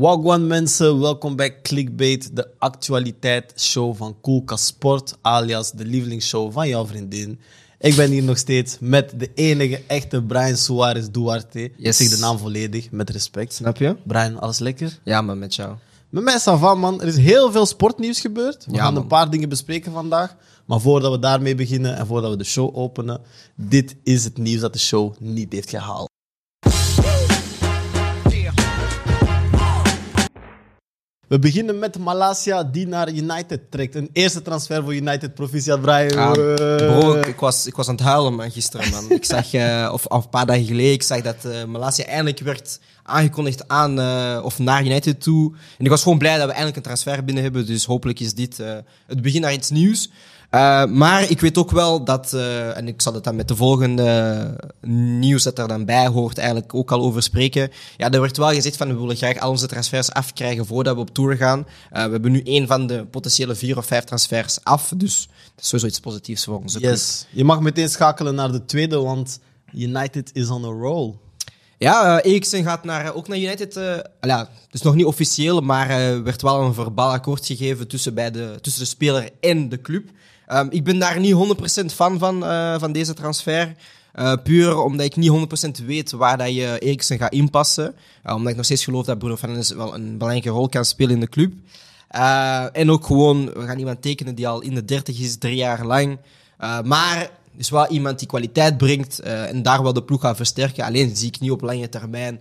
Wagwan mensen, welkom bij Clickbait, de actualiteit-show van Koelka Sport, alias de lievelingsshow van jouw vriendin. Ik ben hier nog steeds met de enige echte Brian Suarez Duarte. Ik zeg de naam volledig, met respect. Snap je? Brian, alles lekker? Ja, maar met jou. Met mij Savan, man. Er is heel veel sportnieuws gebeurd. We Ja, gaan man. een paar dingen bespreken vandaag. Maar voordat we daarmee beginnen en voordat we de show openen, dit is het nieuws dat de show niet heeft gehaald. We beginnen met Malasia, die naar United trekt. Een eerste transfer voor United, proficiat Brian. Ah, Eh, bro, ik, ik was, ik was aan het huilen man, gisteren. Man. Ik zag, eh, of, of een paar dagen geleden, ik zag dat eh Malasia eindelijk werd aangekondigd aan eh, of naar United toe. En ik was gewoon blij dat we eindelijk een transfer binnen hebben. Dus hopelijk is dit eh, het begin naar iets nieuws. Eh, maar ik weet ook wel dat, eh, en ik zal het dan met de volgende nieuws dat er dan bij hoort eigenlijk ook al over spreken. Ja, er werd wel gezegd van we willen graag al onze transfers afkrijgen voordat we op tour gaan. Eh, we hebben nu één van de potentiële vier of vijf transfers af. Dus dat is sowieso iets positiefs voor onze club. Yes. Je mag meteen schakelen naar de tweede, want United is on a roll. Ja, uh, Eriksen gaat naar, ook naar United. al ja, dus nog niet officieel, maar er werd wel een verbaal akkoord gegeven tussen, bij de, tussen de speler en de club. Ehm, ik ben daar niet 100% fan van, eh, van deze transfer. Eh, puur omdat ik niet 100% weet waar dat je Eriksen gaat inpassen. Eh, omdat ik nog steeds geloof dat Bruno Fernandes wel een belangrijke rol kan spelen in de club. En ook gewoon, we gaan iemand tekenen die al in de 30 is, drie jaar lang. Maar is wel iemand die kwaliteit brengt en daar wel de ploeg gaat versterken. Alleen zie ik niet op lange termijn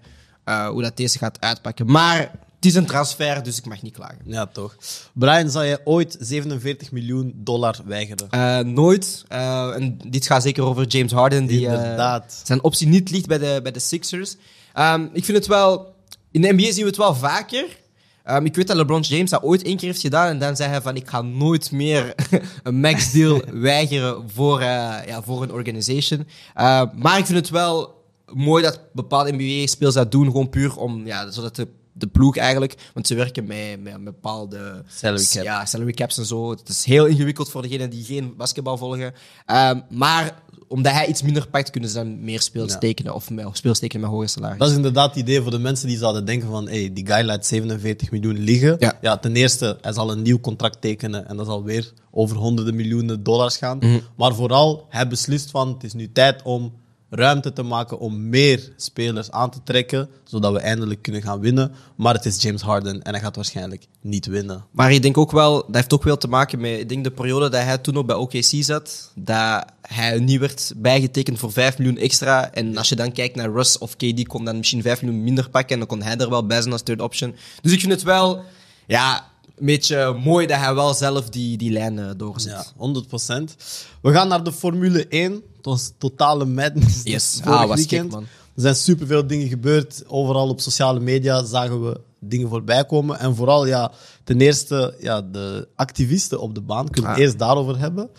hoe dat deze gaat uitpakken. Maar het is een transfer, dus ik mag niet klagen. Ja, toch. Brian, zou je ooit 47 miljoen dollar weigeren? Eh, nooit. Eh, en dit gaat zeker over James Harden, die eh, Inderdaad. zijn optie niet ligt bij de, bij de Sixers. Ehm, ik vind het wel... In de NBA zien we het wel vaker. Ehm, ik weet dat LeBron James dat ooit één keer heeft gedaan en dan zei hij van ik ga nooit meer een max deal weigeren voor, eh, ja, voor een organization. Eh, maar ik vind het wel mooi dat bepaalde NBA-spelers dat doen, gewoon puur om, ja, zodat de, de ploeg eigenlijk, want ze werken met, met, bepaalde Salary cap. ja, salary caps en zo. Het is heel ingewikkeld voor degenen die geen basketbal volgen. Ehm, maar omdat hij iets minder pakt, kunnen ze dan meer speels Ja. tekenen of met, of speels tekenen met hoge salaris. Dat is inderdaad het idee voor de mensen die zouden denken van hey, die guy laat 47 miljoen liggen. Ja. ten eerste, hij zal een nieuw contract tekenen en dat zal weer over honderden miljoenen dollars gaan. Mhm. Maar vooral, hij beslist van het is nu tijd om ruimte te maken om meer spelers aan te trekken, zodat we eindelijk kunnen gaan winnen. Maar het is James Harden en hij gaat waarschijnlijk niet winnen. Maar ik denk ook wel, dat heeft ook wel te maken met ik denk de periode dat hij toen nog bij OKC zat, dat hij niet werd bijgetekend voor 5 miljoen extra. En als je dan kijkt naar Russ of KD, kon dan misschien 5 miljoen minder pakken en dan kon hij er wel bij zijn als third option. Dus ik vind het wel, ja, een beetje mooi dat hij wel zelf die, die lijn eh, doorzet. Ja, 100%. We gaan naar de Formule 1. Het was totale madness. Yes. vorig Ah, was gek, weekend. man. Er zijn superveel dingen gebeurd. Overal op sociale media zagen we dingen voorbij komen. En vooral, ja, ten eerste, ja, de activisten op de baan. Kunnen we Ah. eerst daarover hebben.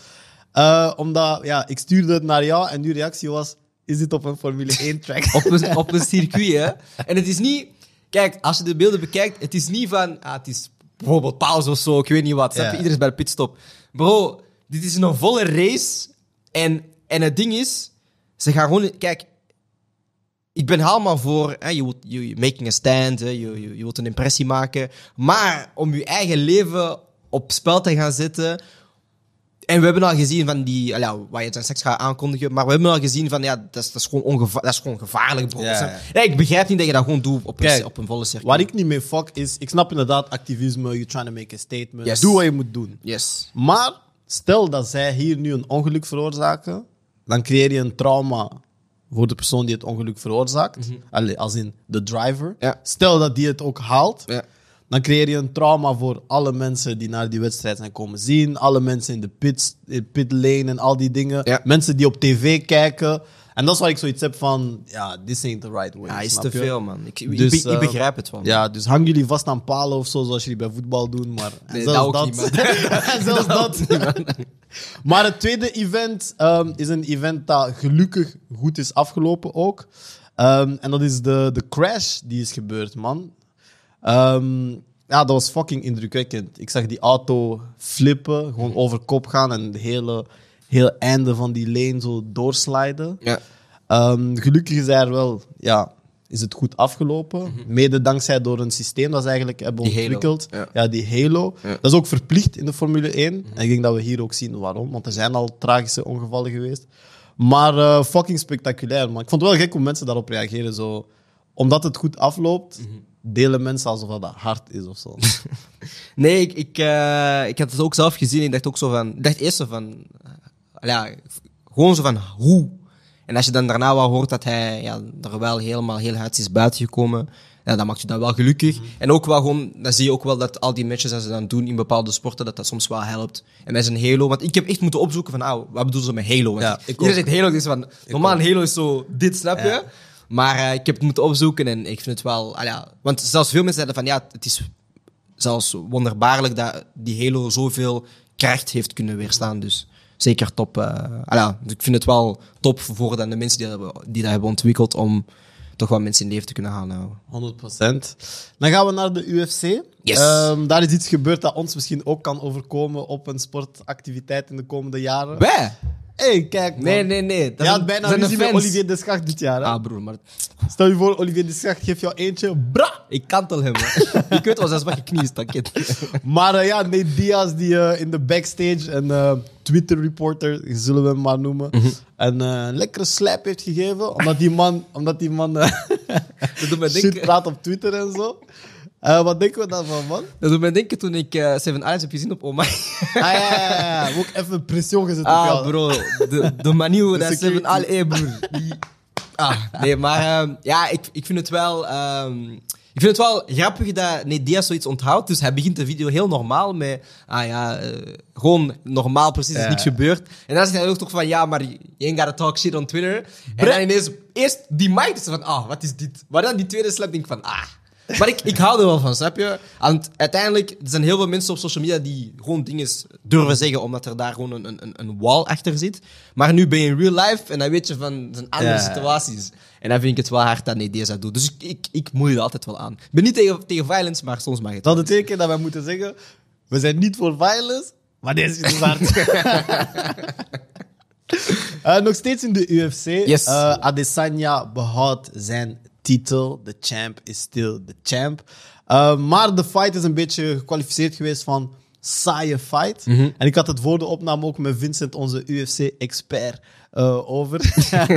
Eh, omdat, ja, ik stuurde het naar jou en uw reactie was... Is dit op een Formule 1 track? op een, op een circuit, hè. En het is niet... Kijk, als je de beelden bekijkt, het is niet van... Ah, het is bijvoorbeeld pauze of zo, ik weet niet wat. Iedereen is bij de pitstop. Bro, dit is een volle race. En, en het ding is, ze gaan gewoon... Kijk, ik ben helemaal voor... Hè, je wilt making a stand, hè, je, je, je wilt een impressie maken. Maar om je eigen leven op spel te gaan zetten... En we hebben al gezien van die, al ja, waar je dan straks gaat aankondigen, maar we hebben al gezien van ja, dat is, dat is, gewoon, ongeva dat is gewoon gevaarlijk, bro. Ja, Snap- ja. Ja, ik begrijp niet dat je dat gewoon doet op een, op een volle circuit. Waar ik niet mee fuck is... Ik snap inderdaad activisme, you're trying to make a statement. Yes. Doe wat je moet doen. Yes. Maar stel dat zij hier nu een ongeluk veroorzaken, dan creëer je een trauma voor de persoon die het ongeluk veroorzaakt. Allee, als in de driver. Ja. Stel dat die het ook haalt, Ja. dan creëer je een trauma voor alle mensen die naar die wedstrijd zijn komen zien. Alle mensen in de pit, in pit lane en al die dingen. Ja. Mensen die op tv kijken. En dat is waar ik zoiets heb van, ja, this ain't the right way. Ja, is te je? veel, man. Ik, ik, Dus, ik, ik eh, begrijp het wel. man. Ja, dus hang jullie vast aan palen of zo, zoals jullie bij voetbal doen. Maar Nee, zelfs dat niet, zelfs dat. maar het tweede event ehm, is een event dat gelukkig goed is afgelopen ook. Ehm, en dat is de, de crash die is gebeurd, man. Ehm, ja, dat was fucking indrukwekkend. Ik zag die auto flippen, gewoon over kop gaan en het hele, hele einde van die lane zo doorsliden. Ja. Ehm, gelukkig is er wel ja, is het goed afgelopen. Mede dankzij door een systeem dat ze eigenlijk hebben Mhm. Halo, ontwikkeld. ja. die Halo. Ja. Mhm. Dat is ook verplicht in de Formule 1. En ik denk dat we hier ook zien waarom. Want er zijn al tragische ongevallen geweest. Maar eh, fucking spectaculair, man. Ik vond het wel gek hoe mensen daarop reageren. Zo. Omdat het goed afloopt, Mhm. delen mensen alsof dat hard is of zo. Nee, ik, ik, eh, ik had het ook zelf gezien. Ik dacht ook zo van... Ik dacht eerst zo van... ja, gewoon zo van hoe. En als je dan daarna wel hoort dat hij ja, er wel helemaal heel hard is buitengekomen... Ja, dan maakt je dat wel gelukkig. En ook wel gewoon... Dan zie je ook wel dat al die matches dat ze dan doen in bepaalde sporten... Dat dat soms wel helpt. En met zijn Halo... Want ik heb echt moeten opzoeken van... Ah, wat bedoelen ze met Halo? Want Ja, ik iedereen zegt Halo. Dus van... Normaal een Halo is zo dit, snap je? Ja. Maar eh, ik heb het moeten opzoeken en ik vind het wel... ah ja, want zelfs veel mensen zeiden van... Ja, het is zelfs wonderbaarlijk dat die Halo zoveel kracht heeft kunnen weerstaan. Dus zeker top. ah ja, ik vind het wel top voor dan de mensen die dat, hebben, die dat hebben ontwikkeld om toch wel mensen in leven te kunnen gaan houden. 100%. Dan gaan we naar de UFC. Yes. Ehm, daar is iets gebeurd dat ons misschien ook kan overkomen op een sportactiviteit in de komende jaren. Wij? Hey, kijk man. Nee, nee, nee. Dat Je had bijna ruzie met. Olivier Deschacht dit jaar. Hè? Ah, broer, maar Stel je voor, Olivier Deschacht geeft jou eentje. Bra! ik kantel hem. ik weet wel zelfs wat je knie is, dat. Maar eh, ja, Nate Diaz die eh, in de backstage een eh, Twitter-reporter, zullen we hem maar noemen, Mhm. een eh, lekkere slap heeft gegeven. Omdat die man, omdat die man Dat doet shit denken, praat op Twitter en zo. Eh, wat denken we daarvan, man? dat doet mij denken toen ik eh, Seven Islands heb gezien op Omai. Ah, ja, ja, ja. Ook even pression gezet op Ah, jou. bro. De, de manier hoe dat. Seven Al... Eh, broer. Ah, nee, maar ehm, ja, ik, ik vind het wel... ehm, ik vind het wel grappig dat nee, Diaz zoiets onthoudt. Dus hij begint de video heel normaal met... Ah ja, eh, gewoon normaal, precies, er is Ja. niks gebeurd. En dan zegt hij ook toch van... Ja, maar you ain't gotta talk shit on Twitter. En dan ineens... Eerst die mic is van... Ah, wat is dit? Maar dan die tweede slap denk ik van... Ah... Maar ik, ik hou er wel van, snap je? Want uiteindelijk, er zijn heel veel mensen op social media die gewoon dingen durven zeggen, omdat er daar gewoon een, een, een wall achter zit. Maar nu ben je in real life en dan weet je van, zijn andere Ja. situaties. En dan vind ik het wel hard dat Nedees dat doet. Dus ik, ik, ik moei er altijd wel aan. Ik ben niet tegen, tegen violence, maar soms mag het. Dat keer dat wij moeten zeggen, we zijn niet voor violence, maar deze is dus hard. Eh, nog steeds in de UFC. Yes. Eh, Adesanya behoudt zijn titel. De champ is still the champ. Eh, maar de fight is een beetje gekwalificeerd geweest van saaie fight. Mhm. En ik had het voor de opname ook met Vincent, onze UFC-expert, eh, over.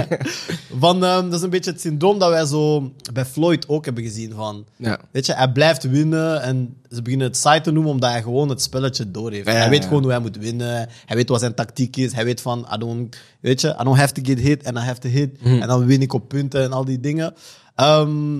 van, ehm, dat is een beetje het syndroom dat wij zo bij Floyd ook hebben gezien. Van, Ja. Weet je, hij blijft winnen en ze beginnen het saai te noemen omdat hij gewoon het spelletje door heeft. Ja, hij weet ja. gewoon hoe hij moet winnen. Hij weet wat zijn tactiek is. Hij weet van, I don't, weet je, I don't have to get hit and I have to hit. Mhm. En dan win ik op punten en al die dingen. Ehm,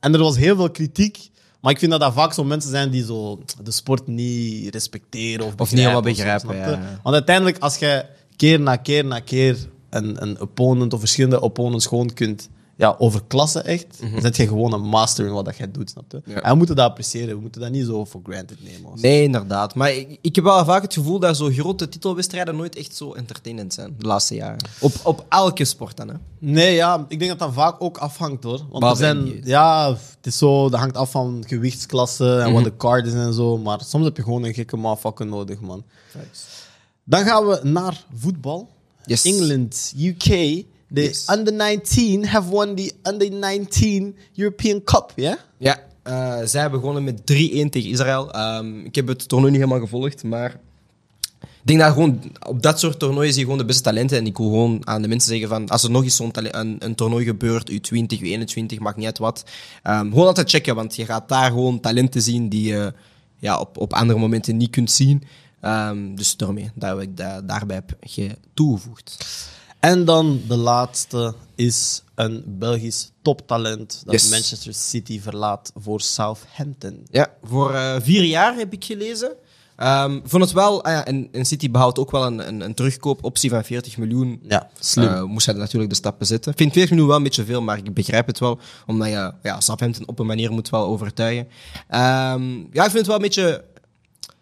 en er was heel veel kritiek. Maar ik vind dat dat vaak zo mensen zijn die zo de sport niet respecteren of, Of niet helemaal begrijpen zo, ja. Want uiteindelijk, als je keer na keer na keer een, een opponent of verschillende opponents gewoon kunt ja, overklassen, echt, dan zet je gewoon een master in wat dat jij doet, snap je? Mhm. Ja. En we moeten dat appreciëren. We moeten dat niet zo voor granted nemen. Nee, inderdaad. Maar ik, ik heb wel vaak het gevoel dat zo grote titelwedstrijden nooit echt zo entertainend zijn de laatste jaren. Op, op elke sport dan, hè. Nee, ja, ik denk dat dat vaak ook afhangt hoor. Want er zijn, ja, het is zo, dat hangt af van gewichtsklassen en Mhm. wat de card is en zo. Maar soms heb je gewoon een gekke motherfucker nodig, man. Dan gaan we naar voetbal. Yes. England, UK. De Yes. under 19 have won the under 19 European Cup, ja? Ja, eh, zij begonnen met 3-1 tegen Israël. Ehm, ik heb het toernooi niet helemaal gevolgd, maar ik denk dat gewoon op dat soort toernooien zie je gewoon de beste talenten. En ik wil gewoon aan de mensen zeggen van, als er nog eens zo'n een, een toernooi gebeurt, U20, U21, maakt niet uit wat, ehm, gewoon altijd checken, want je gaat daar gewoon talenten zien die je ja, op, op andere momenten niet kunt zien. Ehm, dus daarmee, dat ik da- daarbij heb ge- toegevoegd. En dan de laatste is een Belgisch toptalent dat Yes. Manchester City verlaat voor Southampton. Ja, voor eh, vier jaar heb ik gelezen. Ehm, vond het wel, ah ja, en, en City behoudt ook wel een, een, een terugkoopoptie van 40 miljoen. Ja, slim. Eh, moest hij natuurlijk de stappen zetten. Ik vind 40 miljoen wel een beetje veel, maar ik begrijp het wel. Omdat je ja, Southampton op een manier moet wel overtuigen. Ehm, ja, ik vind het wel een beetje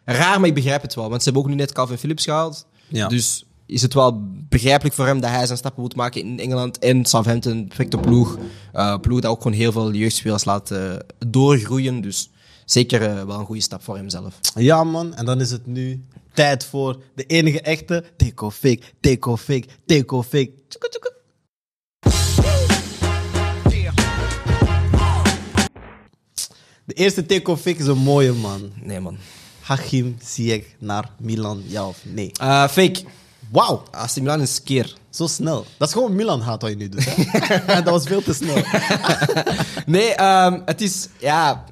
raar, maar ik begrijp het wel. Want ze hebben ook nu net Calvin Phillips gehaald. Ja. Dus is het wel begrijpelijk voor hem dat hij zijn stappen moet maken in Engeland. En Southampton, perfecte ploeg. Eh ploeg dat ook gewoon heel veel jeugdspelers laat eh, doorgroeien. Dus zeker eh, wel een goede stap voor hemzelf. Ja, man. En dan is het nu tijd voor de enige echte Fake, Teco Fake, Teco Fake. Tjoeke, tjoeke. De eerste take-off fake is een mooie man. Nee, man. Hachim Ziyech naar Milan, ja of nee? Fake. Wauw, AC Milan is keer. zo snel. Dat is gewoon Milan gaat wat je nu doet. Hè? dat was veel te snel. Nee, ehm, het is... Ja,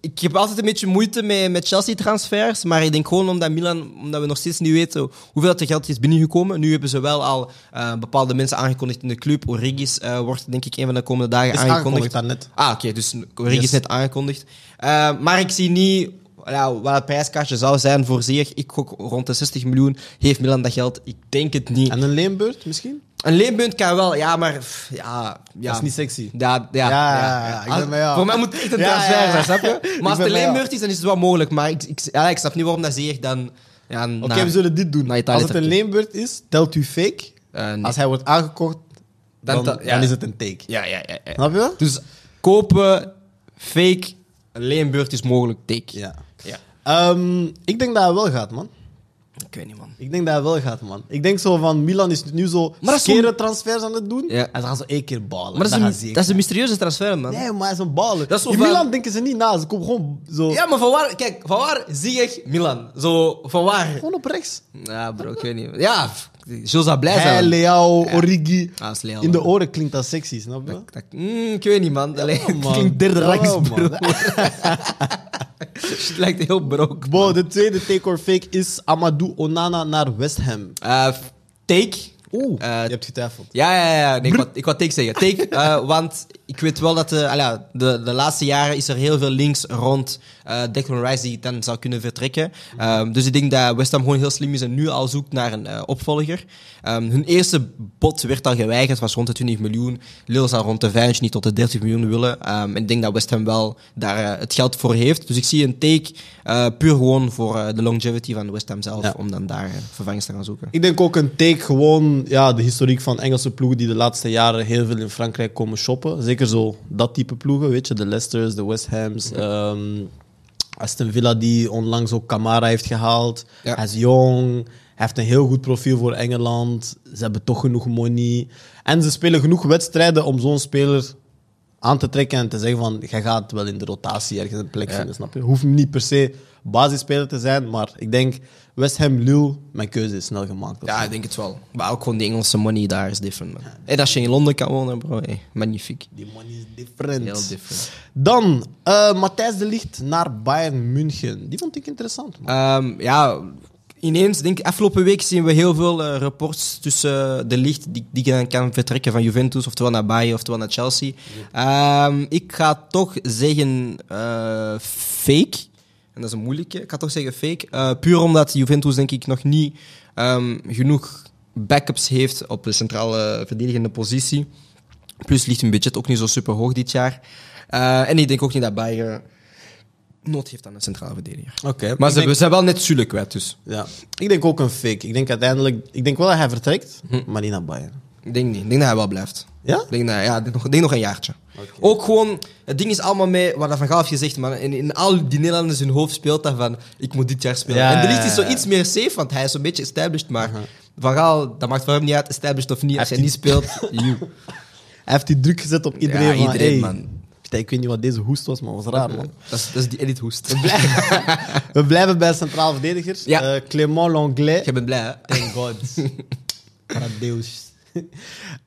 ik heb altijd een beetje moeite met, met Chelsea-transfers. Maar ik denk gewoon omdat Milan... Omdat we nog steeds niet weten hoeveel dat er geld is binnengekomen. Nu hebben ze wel al eh, bepaalde mensen aangekondigd in de club. Origis eh, wordt denk ik een van de komende dagen Is aangekondigd. aangekondigd daarnet. Ah, oké. dus Origi is Yes. net aangekondigd. Eh, maar ik zie niet ja, wat het prijskaartje zou zijn voor zich. Ik gok rond de 60 miljoen. Heeft Milan dat geld? Ik denk het niet. En een leenbeurt misschien? Een leenpunt kan wel, ja, maar... pff, Ja, ja. Dat is niet sexy. Ja, ja, Ja, ja, ja, ik ben bij jou. Voor mij moet het echt een transfer zijn, snap je? Ik Maar als het een leenbeurt is, dan is het wel mogelijk. Maar ik, ik, ja, ik snap niet waarom dat Ziyech dan... Ja, Oké, we zullen dit doen. Als het een leenbeurt is, telt u fake. Eh, nee. Als hij wordt aangekocht, dan, Dan dan, is het een take. Ja, ja, ja. Snap je? Dus kopen, fake, een leenbeurt is mogelijk, take. Ja. Ja. Ehm, ik denk dat hij wel gaat, man. Ik weet niet, man. Ik denk dat hij wel gaat, man. Ik denk zo van Milan is nu zo dat zo'n- transfers aan het doen. Ja. En ze gaan zo één keer ballen. Maar dat is, een, dat is een mysterieuze transfer, man. Nee, maar hij is een baller. Dat is zo In van- Milan denken ze niet na. Ze komen gewoon zo... Ja, maar van waar... Kijk, van waar Ziyech, Milan? Zo, van waar? Gewoon op rechts. Ja, bro, ik weet niet. Ja, Jules zou blij Hij, zijn. Leao, Origi. Ah, dat Leao, In de oren klinkt dat sexy, snap je? Dat- mm, ik weet niet, man. Allee, man. klinkt derde Jawel, bro. Het lijkt heel broke. Bo, de tweede take or fake is Amadou Onana naar West Ham. F- take. Oeh, Eh, je hebt getwijfeld. Ja, ja, ja. Nee, ik, wou, ik wou take zeggen. Take, eh, want ik weet wel dat de, ja, de, de laatste jaren is er heel veel links rond eh Declan Rice die dan zou kunnen vertrekken. Ehm, dus ik denk dat West Ham gewoon heel slim is en nu al zoekt naar een eh, opvolger. Ehm, hun eerste bod werd al geweigerd, was rond de 20 miljoen. Lille zou rond de 5, niet tot de 30 miljoen willen. Ehm, en ik denk dat West Ham wel daar eh, het geld voor heeft. Dus ik zie een take eh, puur gewoon voor eh, de longevity van West Ham zelf, Ja. om dan daar eh, vervangers te gaan zoeken. Ik denk ook een take gewoon ja, de historiek van Engelse ploegen die de laatste jaren heel veel in Frankrijk komen shoppen. Zeker zo dat type ploegen, weet je. De Leicesters, de West Hams. ehm, Aston Villa die onlangs ook Camara heeft gehaald. Ja. Hij is jong. Hij heeft een heel goed profiel voor Engeland. Ze hebben toch genoeg money. En ze spelen genoeg wedstrijden om zo'n speler aan te trekken en te zeggen van, jij gaat wel in de rotatie ergens een plek Ja. vinden, snap je? Hoeft niet per se basisspeler te zijn, maar ik denk West Ham, Lille, mijn keuze is snel gemaakt. Ja, ik denk het wel. Maar ook gewoon die Engelse money daar is different, man. En als je in Londen kan wonen, bro, hey, magnifiek. Die money is different. Heel different. Dan, eh Matthijs de Ligt naar Bayern München. Die vond ik interessant. man. Ehm, ja, ineens, denk ik, afgelopen week zien we heel veel eh, reports tussen de licht die, die kan, kan vertrekken van Juventus, oftewel naar Bayern, oftewel naar Chelsea. Ehm, ik ga toch zeggen eh, fake. En dat is een moeilijke. Ik ga toch zeggen fake. Eh, puur omdat Juventus, denk ik, nog niet ehm, genoeg backups heeft op de centrale verdedigende positie. Plus ligt hun budget ook niet zo super hoog dit jaar. Eh, en ik denk ook niet dat Bayern nood heeft aan een centrale verdediger. Oké. Maar ze, denk, zijn wel net Sule kwijt, dus. ja, ik denk ook een fake. Ik denk uiteindelijk... Ik denk wel dat hij vertrekt, maar niet naar Bayern. Ik denk niet. Ik denk dat hij wel blijft. Ja? Ik denk, dat, ja, denk nog, denk nog een jaartje. Ook gewoon, het ding is allemaal mee, wat dat Van Gaal heeft gezegd, man. In, in al die Nederlanders hun hoofd speelt dat van, ik moet dit jaar spelen. Ja, en de licht is zo iets meer safe, want hij is zo'n beetje established, maar Van Gaal, dat maakt voor hem niet uit, established of niet. Als hij niet speelt, you. Hij heeft die druk gezet op iedereen. Ja, van, iedereen, hey, man. Ik weet niet wat deze hoest was, maar was raar, man. Dat is, dat is die edit hoest. We blijven bij centraal verdediger. Ja. Eh, Clément Langlais. Je bent blij, hè? Thank God. Paradeus.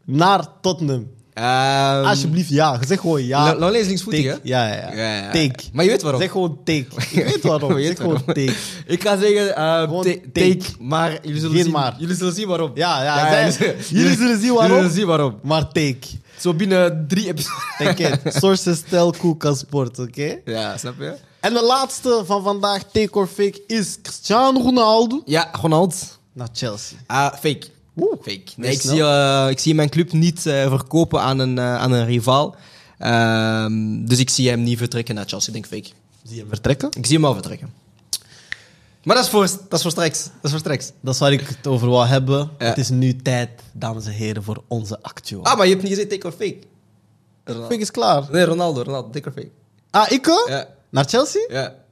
Naar Tottenham. Ehm, Alsjeblieft, ja. Zeg gewoon ja. Lo- Longley is linksvoetig, hè? Ja, ja, ja. Ja. Take. Maar je weet waarom. Zeg gewoon take. Ik weet waarom. Je weet zeg gewoon waarom. take. Ik ga zeggen, eh, take. take, maar jullie zullen, Geen zien, maar. jullie zullen zien waarom. Ja, ja. zij- jullie, zullen zien waarom. Jullie zullen zien waarom. Maar take. Zo binnen drie episodes. Take it. Sources tell Kuka Sport, oké? Ja, snap je? En de laatste van vandaag, take or fake, is Cristiano Ronaldo Ja, Ronald. naar Chelsea. Ah, fake. Oeh, Fake. Nee, ik, zie, eh, ik zie mijn club niet eh, verkopen aan een, eh, aan een rivaal. Ehm, dus ik zie hem niet vertrekken naar Chelsea. Ik denk fake. Zie je hem vertrekken? Ik zie hem wel vertrekken. Maar dat is voor, dat is voor straks. Dat is voor straks. Dat is waar ik het over wil hebben. Ja. Het is nu tijd, dames en heren, voor onze actual. Ah, maar je hebt niet gezegd take or fake. Ronaldo. fake is klaar. Nee, Ronaldo. Ronaldo. Take or fake. Ah, ik? Ja. Naar Chelsea? Ja.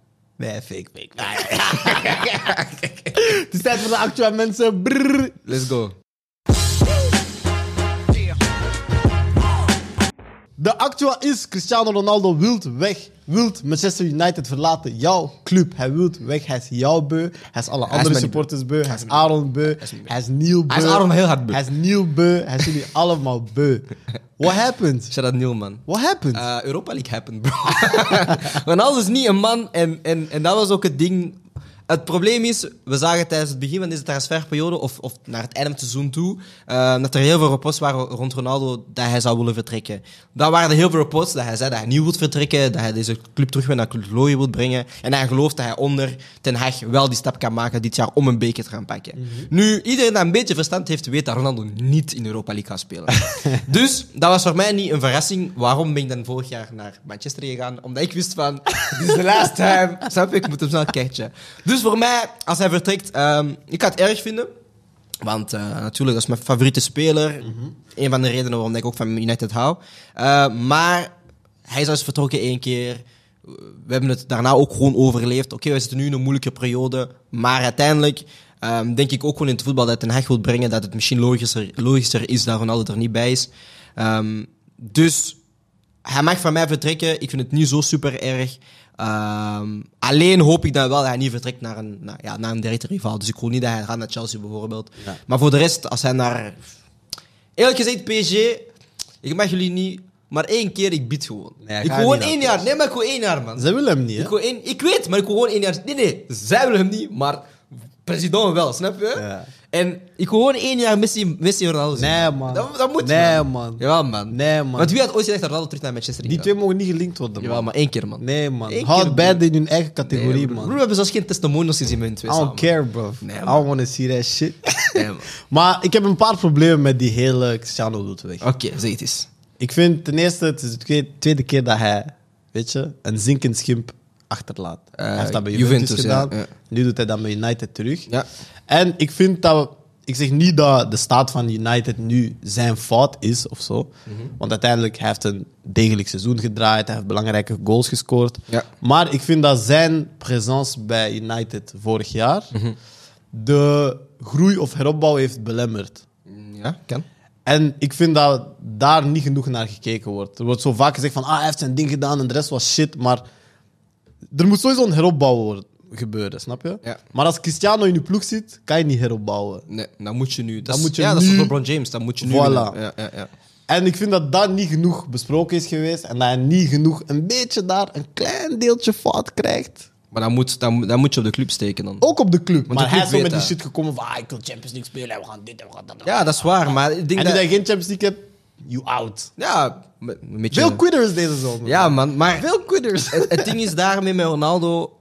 Nee, fake, fake. het is tijd voor de actual mensen. Brrr. De actua is Cristiano Ronaldo wilt weg. Wilt Manchester United verlaten. Jouw club. Hij wilt weg. Hij is jou beu. Hij is alle andere supporters beu. Hij is Aaron beu. Hij is Neil beu. Hij is Aaron heel hard beu. Hij is Neil beu. Hij is jullie allemaal beu. What happened? Shout out Neil, man. What happened? Eh, Europa League happened, bro. Ronaldo is niet een man en, en, en dat was ook het ding. Het probleem is, we zagen tijdens het begin van deze transferperiode, of, of naar het einde van het seizoen toe, eh, dat er heel veel reports waren rond Ronaldo dat hij zou willen vertrekken. Daar waren er heel veel reports dat hij zei dat hij niet wil vertrekken, dat hij deze club terug weer naar Club Looie wil brengen. En hij gelooft dat hij onder Ten Hag wel die stap kan maken dit jaar om een beker te gaan pakken. Nu, iedereen dat een beetje verstand heeft, weet dat Ronaldo niet in Europa League gaat spelen. dus dat was voor mij niet een verrassing. Waarom ben ik dan vorig jaar naar Manchester gegaan? Omdat ik wist van, dit is de last time. Snap? Ik moet hem snel catchen. Dus voor mij, als hij vertrekt, ehm, ik ga het erg vinden. Want eh, natuurlijk, dat is mijn favoriete speler. Een van de redenen waarom ik ook van United hou. Eh, maar hij is al eens vertrokken één keer. We hebben het daarna ook gewoon overleefd. Oké, we zitten nu in een moeilijke periode. Maar uiteindelijk ehm, denk ik ook gewoon in het voetbal dat Ten Hag wil brengen dat het misschien logischer, logischer is dat Ronaldo er niet bij is. Ehm, dus hij mag van mij vertrekken. Ik vind het niet zo super erg. Ehm, alleen hoop ik dan wel dat hij niet vertrekt naar een, naar, ja, naar een directe rivaal. Dus ik wil niet dat hij gaat naar Chelsea bijvoorbeeld. Ja. Maar voor de rest, als hij naar... Eerlijk gezegd, PSG, ik mag jullie niet... Maar één keer, ik bied gewoon. Nee, ik wil gewoon één jaar. Nee, maar ik wil één jaar, man. Ze willen hem niet, hè? Ik, wil één, ik weet, maar ik wil gewoon één jaar... Nee, nee, zij willen hem niet, maar president wel, snap je? Ja. En ik wil gewoon één jaar Messi, Messi en Ronaldo zien. Nee, man. Dat, dat moet, Nee, man. man. Jawel, man. Nee, man. Want wie had ooit gezegd dat Ronaldo terug naar Manchester Die ging twee mogen niet gelinkt worden, man. Jawel, maar één keer, man. Nee, man. Eén Houd keer, beide in hun eigen categorie, Nee, man. Bro, we hebben zelfs geen testimonials gezien met hun twee I don't samen. care, bro. Nee, I man. don't wanna see that shit. Nee, man. maar ik heb een paar problemen met die hele Cristiano doet weg. Oké, zeg het eens. Ik vind ten eerste, het is de tweede, tweede keer dat hij, weet je, een zinkend schimp achterlaat. Eh, hij heeft dat bij Juventus, gedaan. Nu doet hij dat met United terug. Ja. En ik vind dat... we- Ik zeg niet dat de staat van United nu zijn fout is of zo. Mhm. Want uiteindelijk hij heeft een degelijk seizoen gedraaid. Hij heeft belangrijke goals gescoord. Ja. Maar ik vind dat zijn presence bij United vorig jaar... Mhm. de groei of heropbouw heeft belemmerd. Ja, kan. En ik vind dat daar niet genoeg naar gekeken wordt. Er wordt zo vaak gezegd van, ah, hij heeft zijn ding gedaan en de rest was shit. Maar er moet sowieso een heropbouw worden, gebeuren, snap je? Ja. Maar als Cristiano in je ploeg zit, kan je niet heropbouwen. Nee, dan moet je nu... Dat is- moet je ja, dat is nu- voor LeBron James. Dan moet je nu... Voilà. winnen. Ja, ja, ja. En ik vind dat dat niet genoeg besproken is geweest. En dat hij niet genoeg, een beetje daar, een klein deeltje fout krijgt. Maar dan moet, dan, dan moet je op de club steken dan. Ook op de club. de maar club hij is zo weet met die dat. shit gekomen van, ah, ik wil Champions League spelen, we gaan dit en we gaan dat. Ja, dat is waar, maar ik denk en nu dat... dat je geen Champions League hebt, you out. Ja, met- een beetje... Veel quitters deze zomer. Ja, man, maar... Veel quitters. het, het ding is daarmee met Ronaldo.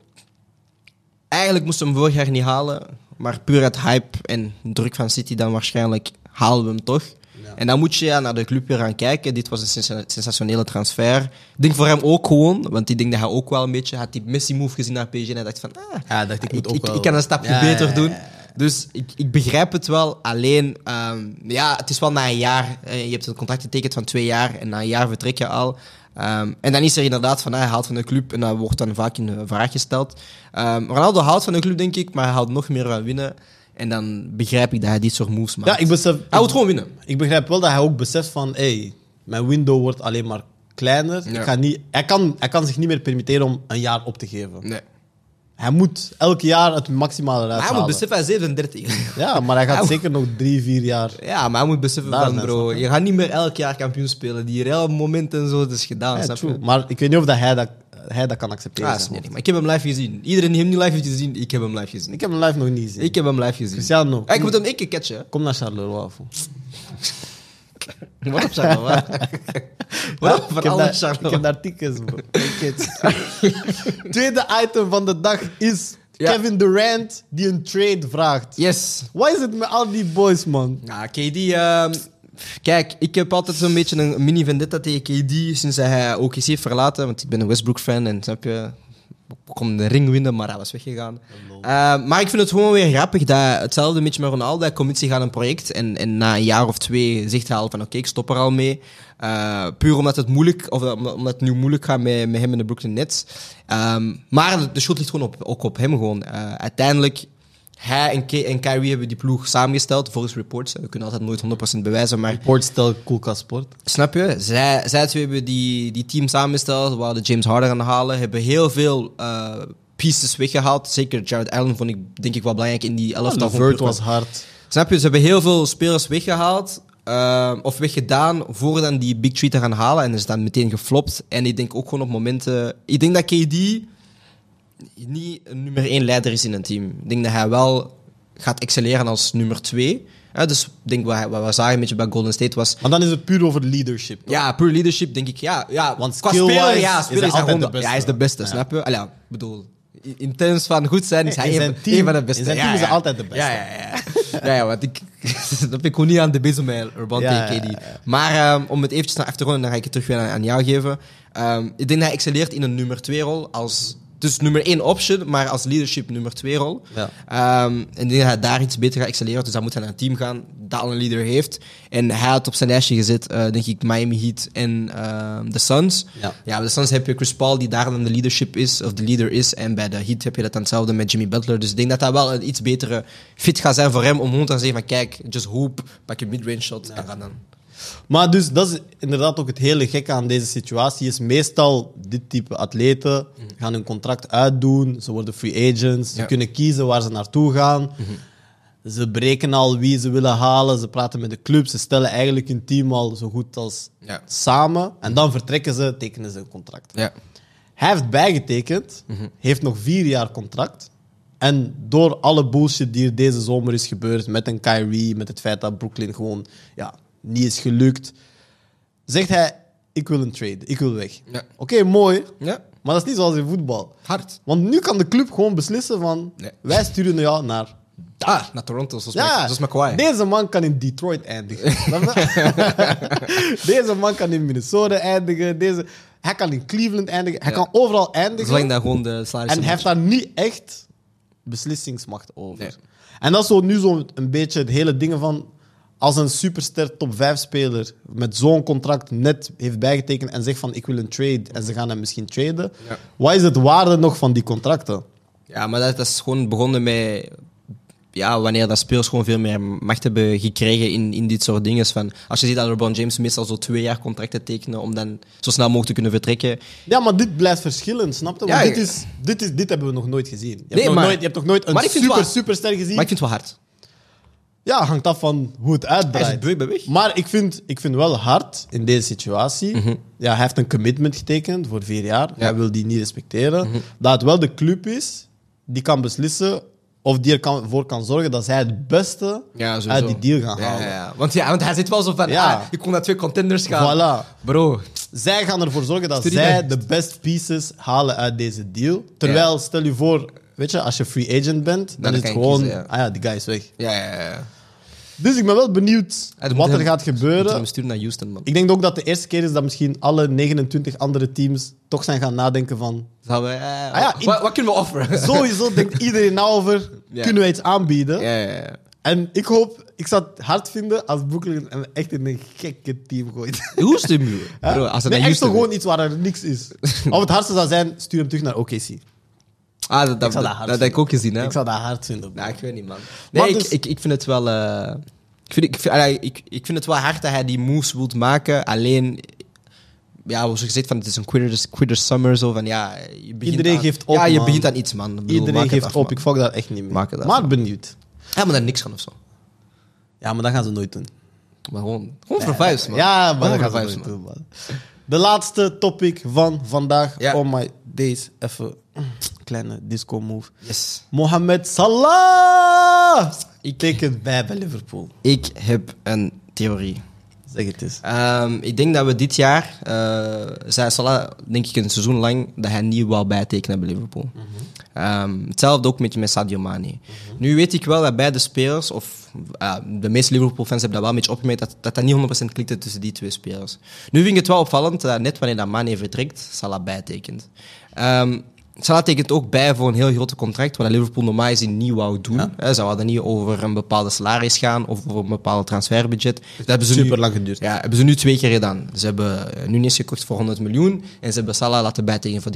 Eigenlijk moesten we hem vorig jaar niet halen. Maar puur uit hype en druk van City, dan waarschijnlijk halen we hem toch. Ja. En dan moet je ja, naar de club weer gaan kijken. Dit was een sensa- sensationele transfer. Ik denk voor hem ook gewoon, want ik denk dat hij ook wel een beetje had die Messi-move gezien naar PSG. En hij dacht van, ah, Ja, dacht ik moet ook ik, wel- ik kan een stapje Ja, ja, beter ja, doen. Dus ik, ik begrijp het wel. Alleen, ehm, ja, het is wel na een jaar. je hebt een contract getekend van twee jaar en na een jaar vertrek je al. Ehm, en dan is er inderdaad van, hij haalt van de club en dat wordt dan vaak in de vraag gesteld. Ehm, Ronaldo houdt van de club, denk ik, maar hij houdt nog meer van winnen. En dan begrijp ik dat hij dit soort moves maakt. Ja, ik besef... Hij moet gewoon winnen. Ik begrijp wel dat hij ook beseft van, hey, mijn window wordt alleen maar kleiner. Ja. Ik ga niet, hij, kan, hij kan zich niet meer permitteren om een jaar op te geven. Nee. Hij moet elk jaar het maximale eruit Maar hij moet halen. beseffen, hij is 37. Ja, maar hij gaat Hij- zeker nog drie, vier jaar. Ja, maar hij moet beseffen van, bro, je? gaat niet meer elk jaar kampioen spelen. Die real momenten en zo, dat is gedaan, Ja, snap true. je? Maar ik weet niet of dat hij, dat, hij dat kan accepteren. Ja, niet maar. ik heb hem live gezien. Iedereen die hem niet live heeft gezien, ik heb hem live gezien. Ik heb hem live nog niet gezien. Ik heb hem live gezien. Cristiano, Ah, ik kom- moet hem één keer catchen. Kom naar Charleroi. Wat op Charleroi? Wat op ik, van heb alle daar, ik heb daar tickets. Tweede item van de dag is Ja. Kevin Durant die een trade vraagt. Yes. Wat is het met al die boys, man? Ja, KD... ehm, kijk, ik heb altijd zo'n beetje een mini vendetta tegen KD sinds hij OKC heeft verlaten. Want ik ben een Westbrook-fan en snap je... Ik kon de ring winnen, maar hij was weggegaan. Eh, maar ik vind het gewoon weer grappig dat hetzelfde beetje met Ronaldo. Hij komt zich aan een project en, en na een jaar of twee zegt hij al van oké, ik stop er al mee. Eh, puur omdat het moeilijk, of omdat, het nu moeilijk gaat met, met hem in de Brooklyn Nets. Ehm, maar de, de schuld ligt gewoon op, ook op hem gewoon. Eh, uiteindelijk, hij en, K en Kyrie hebben die ploeg samengesteld, volgens reports. We kunnen altijd nooit 100% bewijzen, maar Portstel, Koelka Sport. Snap je? Zij, zij twee hebben die, die team samengesteld. We hadden James Harden gaan halen. Hebben heel veel eh, pieces weggehaald. Zeker Jared Allen vond ik denk ik wel belangrijk in die elftal. de van Vert ploeg. was hard. Snap je? Ze hebben heel veel spelers weggehaald. eh, of weggedaan voor dan die Big Three te gaan halen. En is dan meteen geflopt. En ik denk ook gewoon op momenten... Ik denk dat KD niet een nummer één leider is in een team. Ik denk dat hij wel gaat excelleren als nummer twee. Hè, dus ik denk wat, wat we zagen een beetje bij Golden State was... Maar dan is het puur over leadership. toch? Ja, puur leadership denk ik. Ja, ja Want qua skill-wise speler, ja, is speler hij is hij altijd gewoon de beste. Ja, hij is de beste, Ja. snap je? Allee, ja, ik bedoel, in- terms van goed zijn is hij In een, zijn team- een van de beste. in zijn Ja, team is ja. hij altijd de beste. Ja, ja, ja. ja, ja want ik, dat heb ik gewoon niet aan de bezig met Urban tegen KD. ja, ja. Maar ehm, om het eventjes naar af te ronden, dan ga ik het terug weer aan, aan jou geven. Ehm, ik denk dat hij excelleert in een nummer 2 rol als... Dus nummer 1 option, maar als leadership nummer 2 rol. Ja. Ehm, en ik denk dat hij daar iets beter gaat excelleren. Dus dan moet hij naar een team gaan dat al een leader heeft. En hij had op zijn lijstje gezet, eh, denk ik, Miami Heat en ehm, de Suns. Ja. Ja, bij de Suns heb je Chris Paul, die daar dan de leadership is, of de leader is. En bij de Heat heb je dat dan hetzelfde met Jimmy Butler. Dus ik denk dat dat wel een iets betere fit gaat zijn voor hem om gewoon te zeggen van kijk, just hoop, pak je mid-range shot en ga dan. Maar dus, dat is inderdaad ook het hele gekke aan deze situatie. Is meestal dit type atleten gaan hun contract uitdoen. Ze worden free agents. Ze Ja. kunnen kiezen waar ze naartoe gaan. Ze berekenen al wie ze willen halen. Ze praten met de club. Ze stellen eigenlijk hun team al zo goed als Ja. samen. En dan vertrekken ze, tekenen ze een contract. Ja. Hij heeft bijgetekend, heeft nog vier jaar contract. En door alle bullshit die er deze zomer is gebeurd met een Kyrie, met het feit dat Brooklyn gewoon ja, niet is gelukt, zegt hij: Ik wil een trade, ik wil weg. Ja. Oké, mooi, Ja. maar dat is niet zoals in voetbal. Hard. Want nu kan de club gewoon beslissen van Nee. wij sturen jou naar. Ah, naar Toronto, zoals, Ja, zoals deze man kan in Detroit eindigen. Deze man kan in Minnesota eindigen. Deze, hij kan in Cleveland eindigen. Hij Ja. kan overal eindigen. Zolang dat gewoon de salaris En hij heeft daar niet echt beslissingsmacht over. Nee. En dat is zo nu zo een beetje het hele ding van... Als een superster top 5 speler met zo'n contract net heeft bijgetekend en zegt van ik wil een trade en ze gaan hem misschien traden, Ja. wat is het waarde nog van die contracten? Ja, maar dat, is gewoon begonnen met... Ja, wanneer dat spelers gewoon veel meer macht hebben gekregen in, in dit soort dingen. Van, als je ziet dat LeBron James meestal zo twee jaar contracten tekenen om dan zo snel mogelijk te kunnen vertrekken. Ja, maar dit blijft verschillend, snap je? Want Ja, dit, is, dit, is, dit hebben we nog nooit gezien. Je hebt, nog, maar- nooit, je hebt nog nooit een super, wel- superster gezien? Maar ik vind het wel hard. Ja, hangt af van hoe het Hij is uitdraait. weg. Maar ik vind, ik vind wel hard in deze situatie. Ja, hij heeft een commitment getekend voor vier jaar. Hij wil die niet respecteren. Dat het wel de club is die kan beslissen of die ervoor kan zorgen dat zij het beste Ja, uit die deal gaan halen. ja, ja. Want, ja, want hij zit wel zo van, Ja. ah, ik kon naar twee contenders gaan. Voilà. Bro, Zij gaan ervoor zorgen dat Studie zij de best pieces halen uit deze deal. Terwijl, stel je voor, weet je, als je free agent bent, dan, Dan is het gewoon, kiezen, ja. ah ja, die guy is weg. ja, ja, ja. Dus ik ben wel benieuwd Ja, wat er hem- gaat gebeuren. hem sturen naar Houston, man. Ik denk ook dat de eerste keer is dat misschien alle 29 andere teams toch zijn gaan nadenken van... Zou we, eh, ja, in- wat, wat kunnen we offeren? Sowieso denkt iedereen nou over, Ja. kunnen wij iets aanbieden? Ja, ja, ja. En ik hoop, ik zou het hard vinden als Brooklyn hem echt in een gekke team gooit. Houston, bro. Hè? Bro, als het nee, naar echt zo gewoon iets waar er niks is. of het hardste zou zijn, stuur hem terug naar OKC. Ah, dat, dat, zou dat dat, hard dat heb ik ook gezien, hè. Ik zou dat hard vinden. Ja, ik weet niet, man. Maar Nee, dus- ik, ik, vind het wel... eh, ik, vind, ik, vind, ik, ik vind het wel hard dat hij die moves wilt maken. Alleen... Ja, zoals gezegd, van, het is een quitter, quitter summer. Zo van, ja, je begint Iedereen aan- geeft op, Ja, je man. begint aan iets, man. Ik bedoel, maak Iedereen geeft af, op, man. ik fuck dat echt niet meer. Maak het af, maar man. benieuwd. Ja, maar dan niks gaan of zo. Ja, maar dat gaan ze nooit doen. Maar gewoon, gewoon voor vibes, man. Ja, maar dat gaan ze nooit man. doen, man. De laatste topic van vandaag. Ja. Oh my days. Even kleine disco move. Yes. Mohamed Salah! Ik tekent bij bij Liverpool. Ik heb een theorie. Zeg het eens. Ehm, ik denk dat we dit jaar, eh zei Salah, denk ik een seizoen lang, dat hij niet wou bijtekenen bij Liverpool. Ehm, hetzelfde ook met, met Sadio Mane. Nu weet ik wel dat beide spelers, of eh, de meeste Liverpool-fans hebben dat wel een beetje opgemerkt, dat dat, dat niet 100% klikte tussen die twee spelers. Nu vind ik het wel opvallend dat net wanneer dat Mane vertrekt, Salah bijtekent. Ehm Salah tekent ook bij voor een heel grote contract, wat Liverpool normaal gezien niet wou doen. Ze hadden niet over een bepaalde salaris gaan of over een bepaald transferbudget. Dat hebben ze nu- Super lang geduurd. ja, hebben ze nu twee keer gedaan. Ze hebben eh, Nunes gekocht voor 100 miljoen en ze hebben Salah laten bijtekenen voor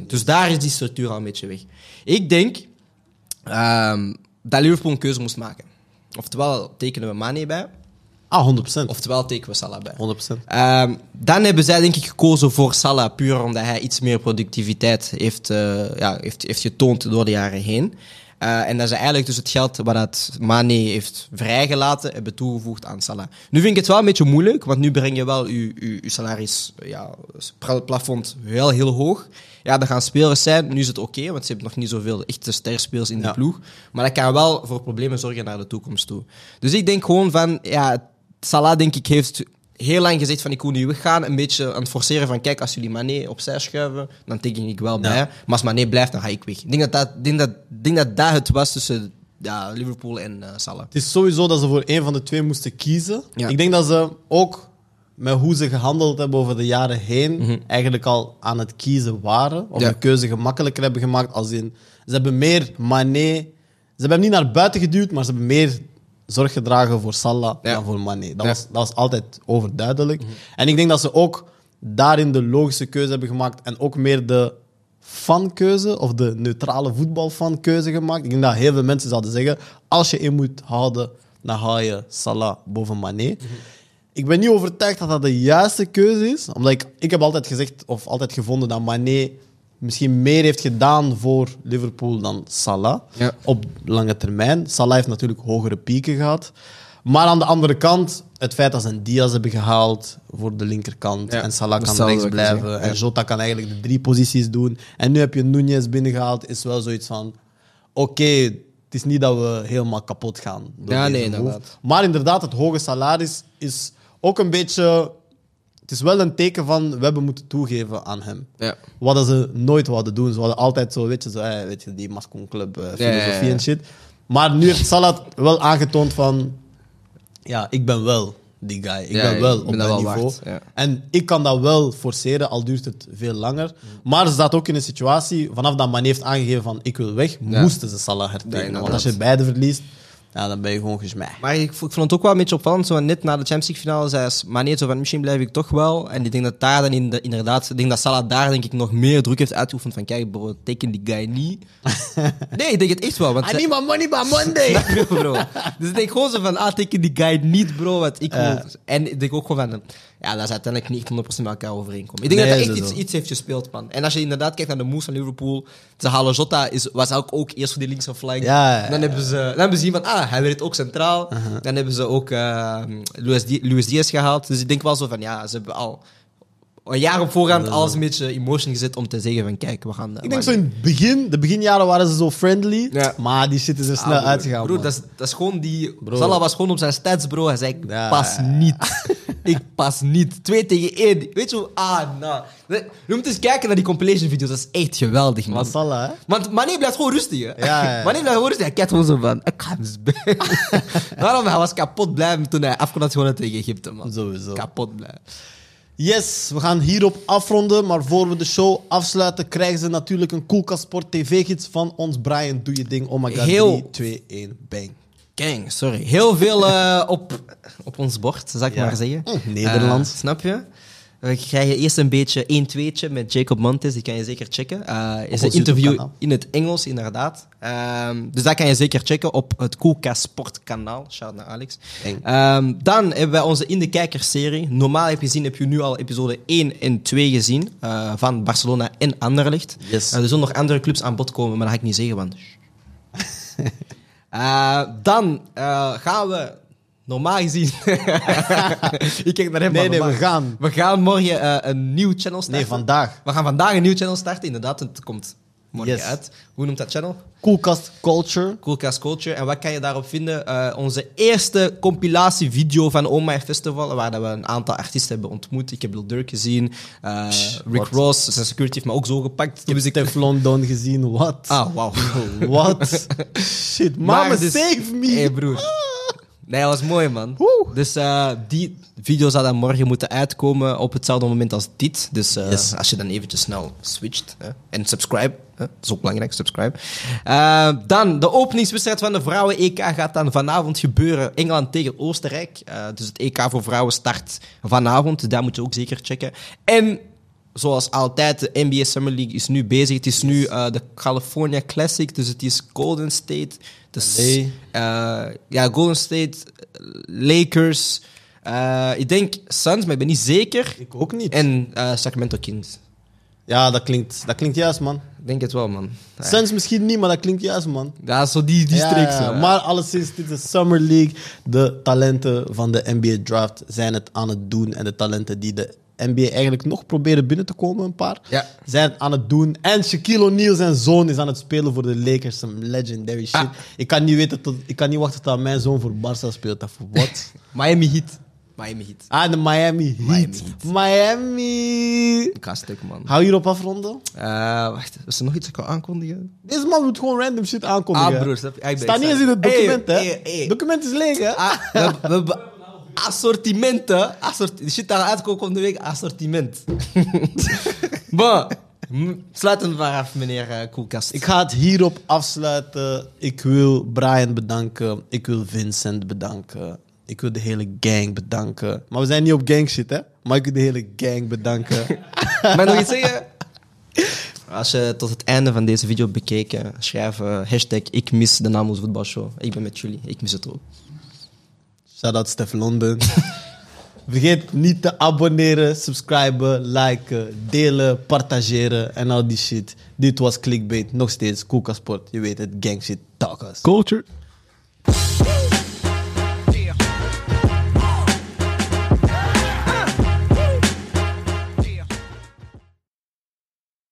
305.000. Dus daar is die structuur al een beetje weg. Ik denk, ehm, dat Liverpool een keuze moest maken. Oftewel tekenen we Mane bij, Ah, 100%. oftewel tekenen we Salah bij. 100%. Ehm, dan hebben zij denk ik gekozen voor Salah, puur omdat hij iets meer productiviteit heeft, eh, ja, heeft, heeft getoond door de jaren heen. Eh, en dat ze eigenlijk dus het geld wat Mane heeft vrijgelaten, hebben toegevoegd aan Salah. Nu vind ik het wel een beetje moeilijk, want nu breng je wel je, je, je salaris, ja, pla- plafond heel, heel hoog. Ja, dat gaan spelers zijn. Nu is het oké, want ze hebben nog niet zoveel echte sterspelers in de Ja. ploeg. Maar dat kan wel voor problemen zorgen naar de toekomst toe. Dus ik denk gewoon van, ja, Salah denk ik heeft heel lang gezegd van ik wil niet weggaan. Een beetje aan het forceren van kijk, als jullie Mané opzij schuiven, dan teken ik wel bij. Maar als Mané blijft, dan ga ik weg. Ik denk dat dat, denk dat, denk dat, dat het was tussen ja, Liverpool en eh, Salah. Het is sowieso dat ze voor één van de twee moesten kiezen. Ja. Ik denk dat ze ook met hoe ze gehandeld hebben over de jaren heen, eigenlijk al aan het kiezen waren. Of de keuze gemakkelijker hebben gemaakt. Als in, ze hebben meer Mané. Ze hebben hem niet naar buiten geduwd, maar ze hebben meer zorg gedragen voor Salah Ja. dan voor Mané. Dat, was, dat was altijd overduidelijk. En ik denk dat ze ook daarin de logische keuze hebben gemaakt en ook meer de fankeuze of de neutrale voetbalfankeuze gemaakt. Ik denk dat heel veel mensen zouden zeggen, als je in moet houden, dan haal je Salah boven Mané. Ik ben niet overtuigd dat dat de juiste keuze is, omdat ik, ik heb altijd gezegd of altijd gevonden dat Mané misschien meer heeft gedaan voor Liverpool dan Salah Ja. op lange termijn. Salah heeft natuurlijk hogere pieken gehad. Maar aan de andere kant, het feit dat ze een Diaz hebben gehaald voor de linkerkant Ja, en Salah kan rechts blijven en. Jota kan eigenlijk de drie posities doen. En nu heb je Nunez binnengehaald, is wel zoiets van... Oké, het is niet dat we helemaal kapot gaan. door Ja, deze nee, inderdaad. Maar inderdaad, het hoge salaris is ook een beetje... Het is wel een teken van, we hebben moeten toegeven aan hem. Ja. Wat ze nooit wouden doen. Ze hadden altijd zo, weet je, zo, eh, weet je die Mascon Club eh, filosofie ja, ja. en shit. Maar nu heeft Salah wel aangetoond van... Ja, ik ben wel die guy. Ik ben ik wel ben op dat niveau. waard. En ik kan dat wel forceren, al duurt het veel langer. Maar ze staat ook in een situatie, vanaf dat man heeft aangegeven van ik wil weg, moesten ze Salah hertekenen. Want als je beide verliest, ja, dan ben je gewoon gesmij. Maar ik, vo- ik vond het ook wel een beetje opvallend. Zo net na de Champions League finale zei Mane zo van misschien blijf ik toch wel. En ik denk dat daar dan in de- inderdaad, ik denk dat Salah daar denk ik nog meer druk heeft uitgeoefend van kijk bro, teken die guy niet. nee, ik denk het echt wel. Want I need my money by Monday! Bro. Dus ik denk gewoon zo van, ah, teken die guy niet, bro. Want ik wil... Ja. En ik denk ook gewoon van, ja, dat is uiteindelijk niet 100% met elkaar overeenkomen. Ik denk Nee, dat dat echt iets, iets heeft gespeeld, man. En als je inderdaad kijkt naar de moves van Liverpool, ze halen Jota, is, was ook, ook eerst voor die linkse flank. Ja, dan, hebben ze, dan hebben ze zien van, ah, hij werd ook centraal. Dan hebben ze ook eh Luis, Di- Luis Diaz gehaald. Dus ik denk wel zo van, ja, ze hebben al een jaar op voorhand alles een beetje in motion gezet om te zeggen van, kijk, we gaan... Ik denk zo in het begin, de beginjaren waren ze zo friendly, Ja. maar die shit is er snel Ah, uitgegaan. Man. dat is, dat is gewoon die... Bro. Salah was gewoon op zijn stats, bro. Hij zei, ik Ja. pas niet. ik pas niet. Twee tegen één. Weet je hoe... Ah, nou. Je moet eens kijken naar die compilation video's. Dat is echt geweldig, man. Maar Salah, hè? Want Mane blijft gewoon rustig, hè. Ja, blijft gewoon rustig. Hij kijkt gewoon zo van... Ik ga hem. Daarom, hij was kapot blij toen hij af gewonnen tegen Egypte, man. Sowieso. Kapot blij. Yes, we gaan hierop afronden. Maar voor we de show afsluiten, krijgen ze natuurlijk een Koelkast Sport TV-gids van ons. Brian, doe je ding. Oh my god, Heel- 3, 2, 1, bang. Gang, sorry. Heel veel eh, op, op ons bord, zal ik Ja. maar zeggen. Hm, Nederlands. Eh, snap je? We krijgen eerst een beetje 1-2'tje met Jacob Montes, die kan je zeker checken. Eh is een interview in het Engels, inderdaad. Ehm, dus dat kan je zeker checken op het Koelkast Sport kanaal. Shout naar Alex. Ehm, dan hebben wij onze In de Kijkers serie. Normaal heb je gezien, heb je nu al episode 1 en 2 gezien eh, van Barcelona en Anderlecht. Yes. Eh, er zullen nog andere clubs aan bod komen, maar dat ga ik niet zeggen, want... Dan gaan we normaal gezien. ik kijk naar hem. Nee, nee, we gaan. We gaan morgen eh, een nieuw channel starten. Nee, vandaag. We gaan vandaag een nieuw channel starten. Inderdaad, het komt morgen Yes. uit. Hoe noemt dat channel? Koelkast Culture. Coolcast Culture. En wat kan je daarop vinden? Eh, onze eerste compilatievideo van Oh My Festival, waar dat we een aantal artiesten hebben ontmoet. Ik heb Lil Durk gezien, eh, Rick? Ross, zijn security heeft me ook zo gepakt. Ik heb Teflon Don gezien. Wat? Ah, wauw. Wat? Shit, mama, Maar dus- save me. Hey, broer. Nee, dat was mooi, man. Woe. Dus eh, die video zou dan morgen moeten uitkomen op hetzelfde moment als dit. Dus eh, Yes. als je dan eventjes snel switcht. Hè, en subscribe. Hè, dat is ook belangrijk, subscribe. Eh, dan, de openingswedstrijd van de vrouwen-EK gaat dan vanavond gebeuren. Engeland tegen Oostenrijk. Dus het EK voor vrouwen start vanavond. Daar moet je ook zeker checken. En zoals altijd, de NBA Summer League is nu bezig. Het is nu eh, de California Classic, dus het is Golden State. Dus, ja, Golden State, Lakers. eh, ik denk Suns, maar ik ben niet zeker. Ik ook niet. En Sacramento Kings. Ja, dat klinkt, dat klinkt juist, man. Ik denk het wel, man. Ja, Suns misschien niet, maar dat klinkt juist, man. Ja, zo die, die Ja, streek. ja, zo. Maar alleszins, dit is de Summer League. De talenten van de NBA Draft zijn het aan het doen. En de talenten die de NBA eigenlijk nog proberen binnen te komen, een paar, Ja. zijn aan het doen. En Shaquille O'Neal, zijn zoon, is aan het spelen voor de Lakers. Some legendary shit. Ah. Ik, kan niet weten tot, ik kan niet wachten tot mijn zoon voor Barca speelt. Dat voor wat? Miami Heat. Miami Heat. ah, de Miami Heat. Miami. Ik ga stuk, man. Hou hierop afronden. Eh, wacht, is er nog iets dat ik kan aankondigen? Deze man moet gewoon random shit aankondigen. Ah, broer? Ah, ik Staat niet eens in het document, Hey, hè? hey, hey. document is leeg, hè? Ah, we, we assortimenten. Assort, de shit daar uitkomt komende week, assortiment. bon, sluit het maar af, meneer eh, Koelkast. Ik ga het hierop afsluiten. Ik wil Brian bedanken. Ik wil Vincent bedanken. Ik wil de hele gang bedanken. Maar we zijn niet op gang shit, hè? Maar ik wil de hele gang bedanken. Maar nog iets zeggen? Als je tot het einde van deze video bekeken, schrijf eh, hashtag ik mis de Namoes voetbalshow. Ik ben met jullie, ik mis het ook. Shout out Stef Londen. Vergeet niet te abonneren, subscriben, liken, delen, partageren en al die shit. Dit was Clickbait. Nog steeds Koelkasport. Je weet het, gang shit. Talkers. Culture.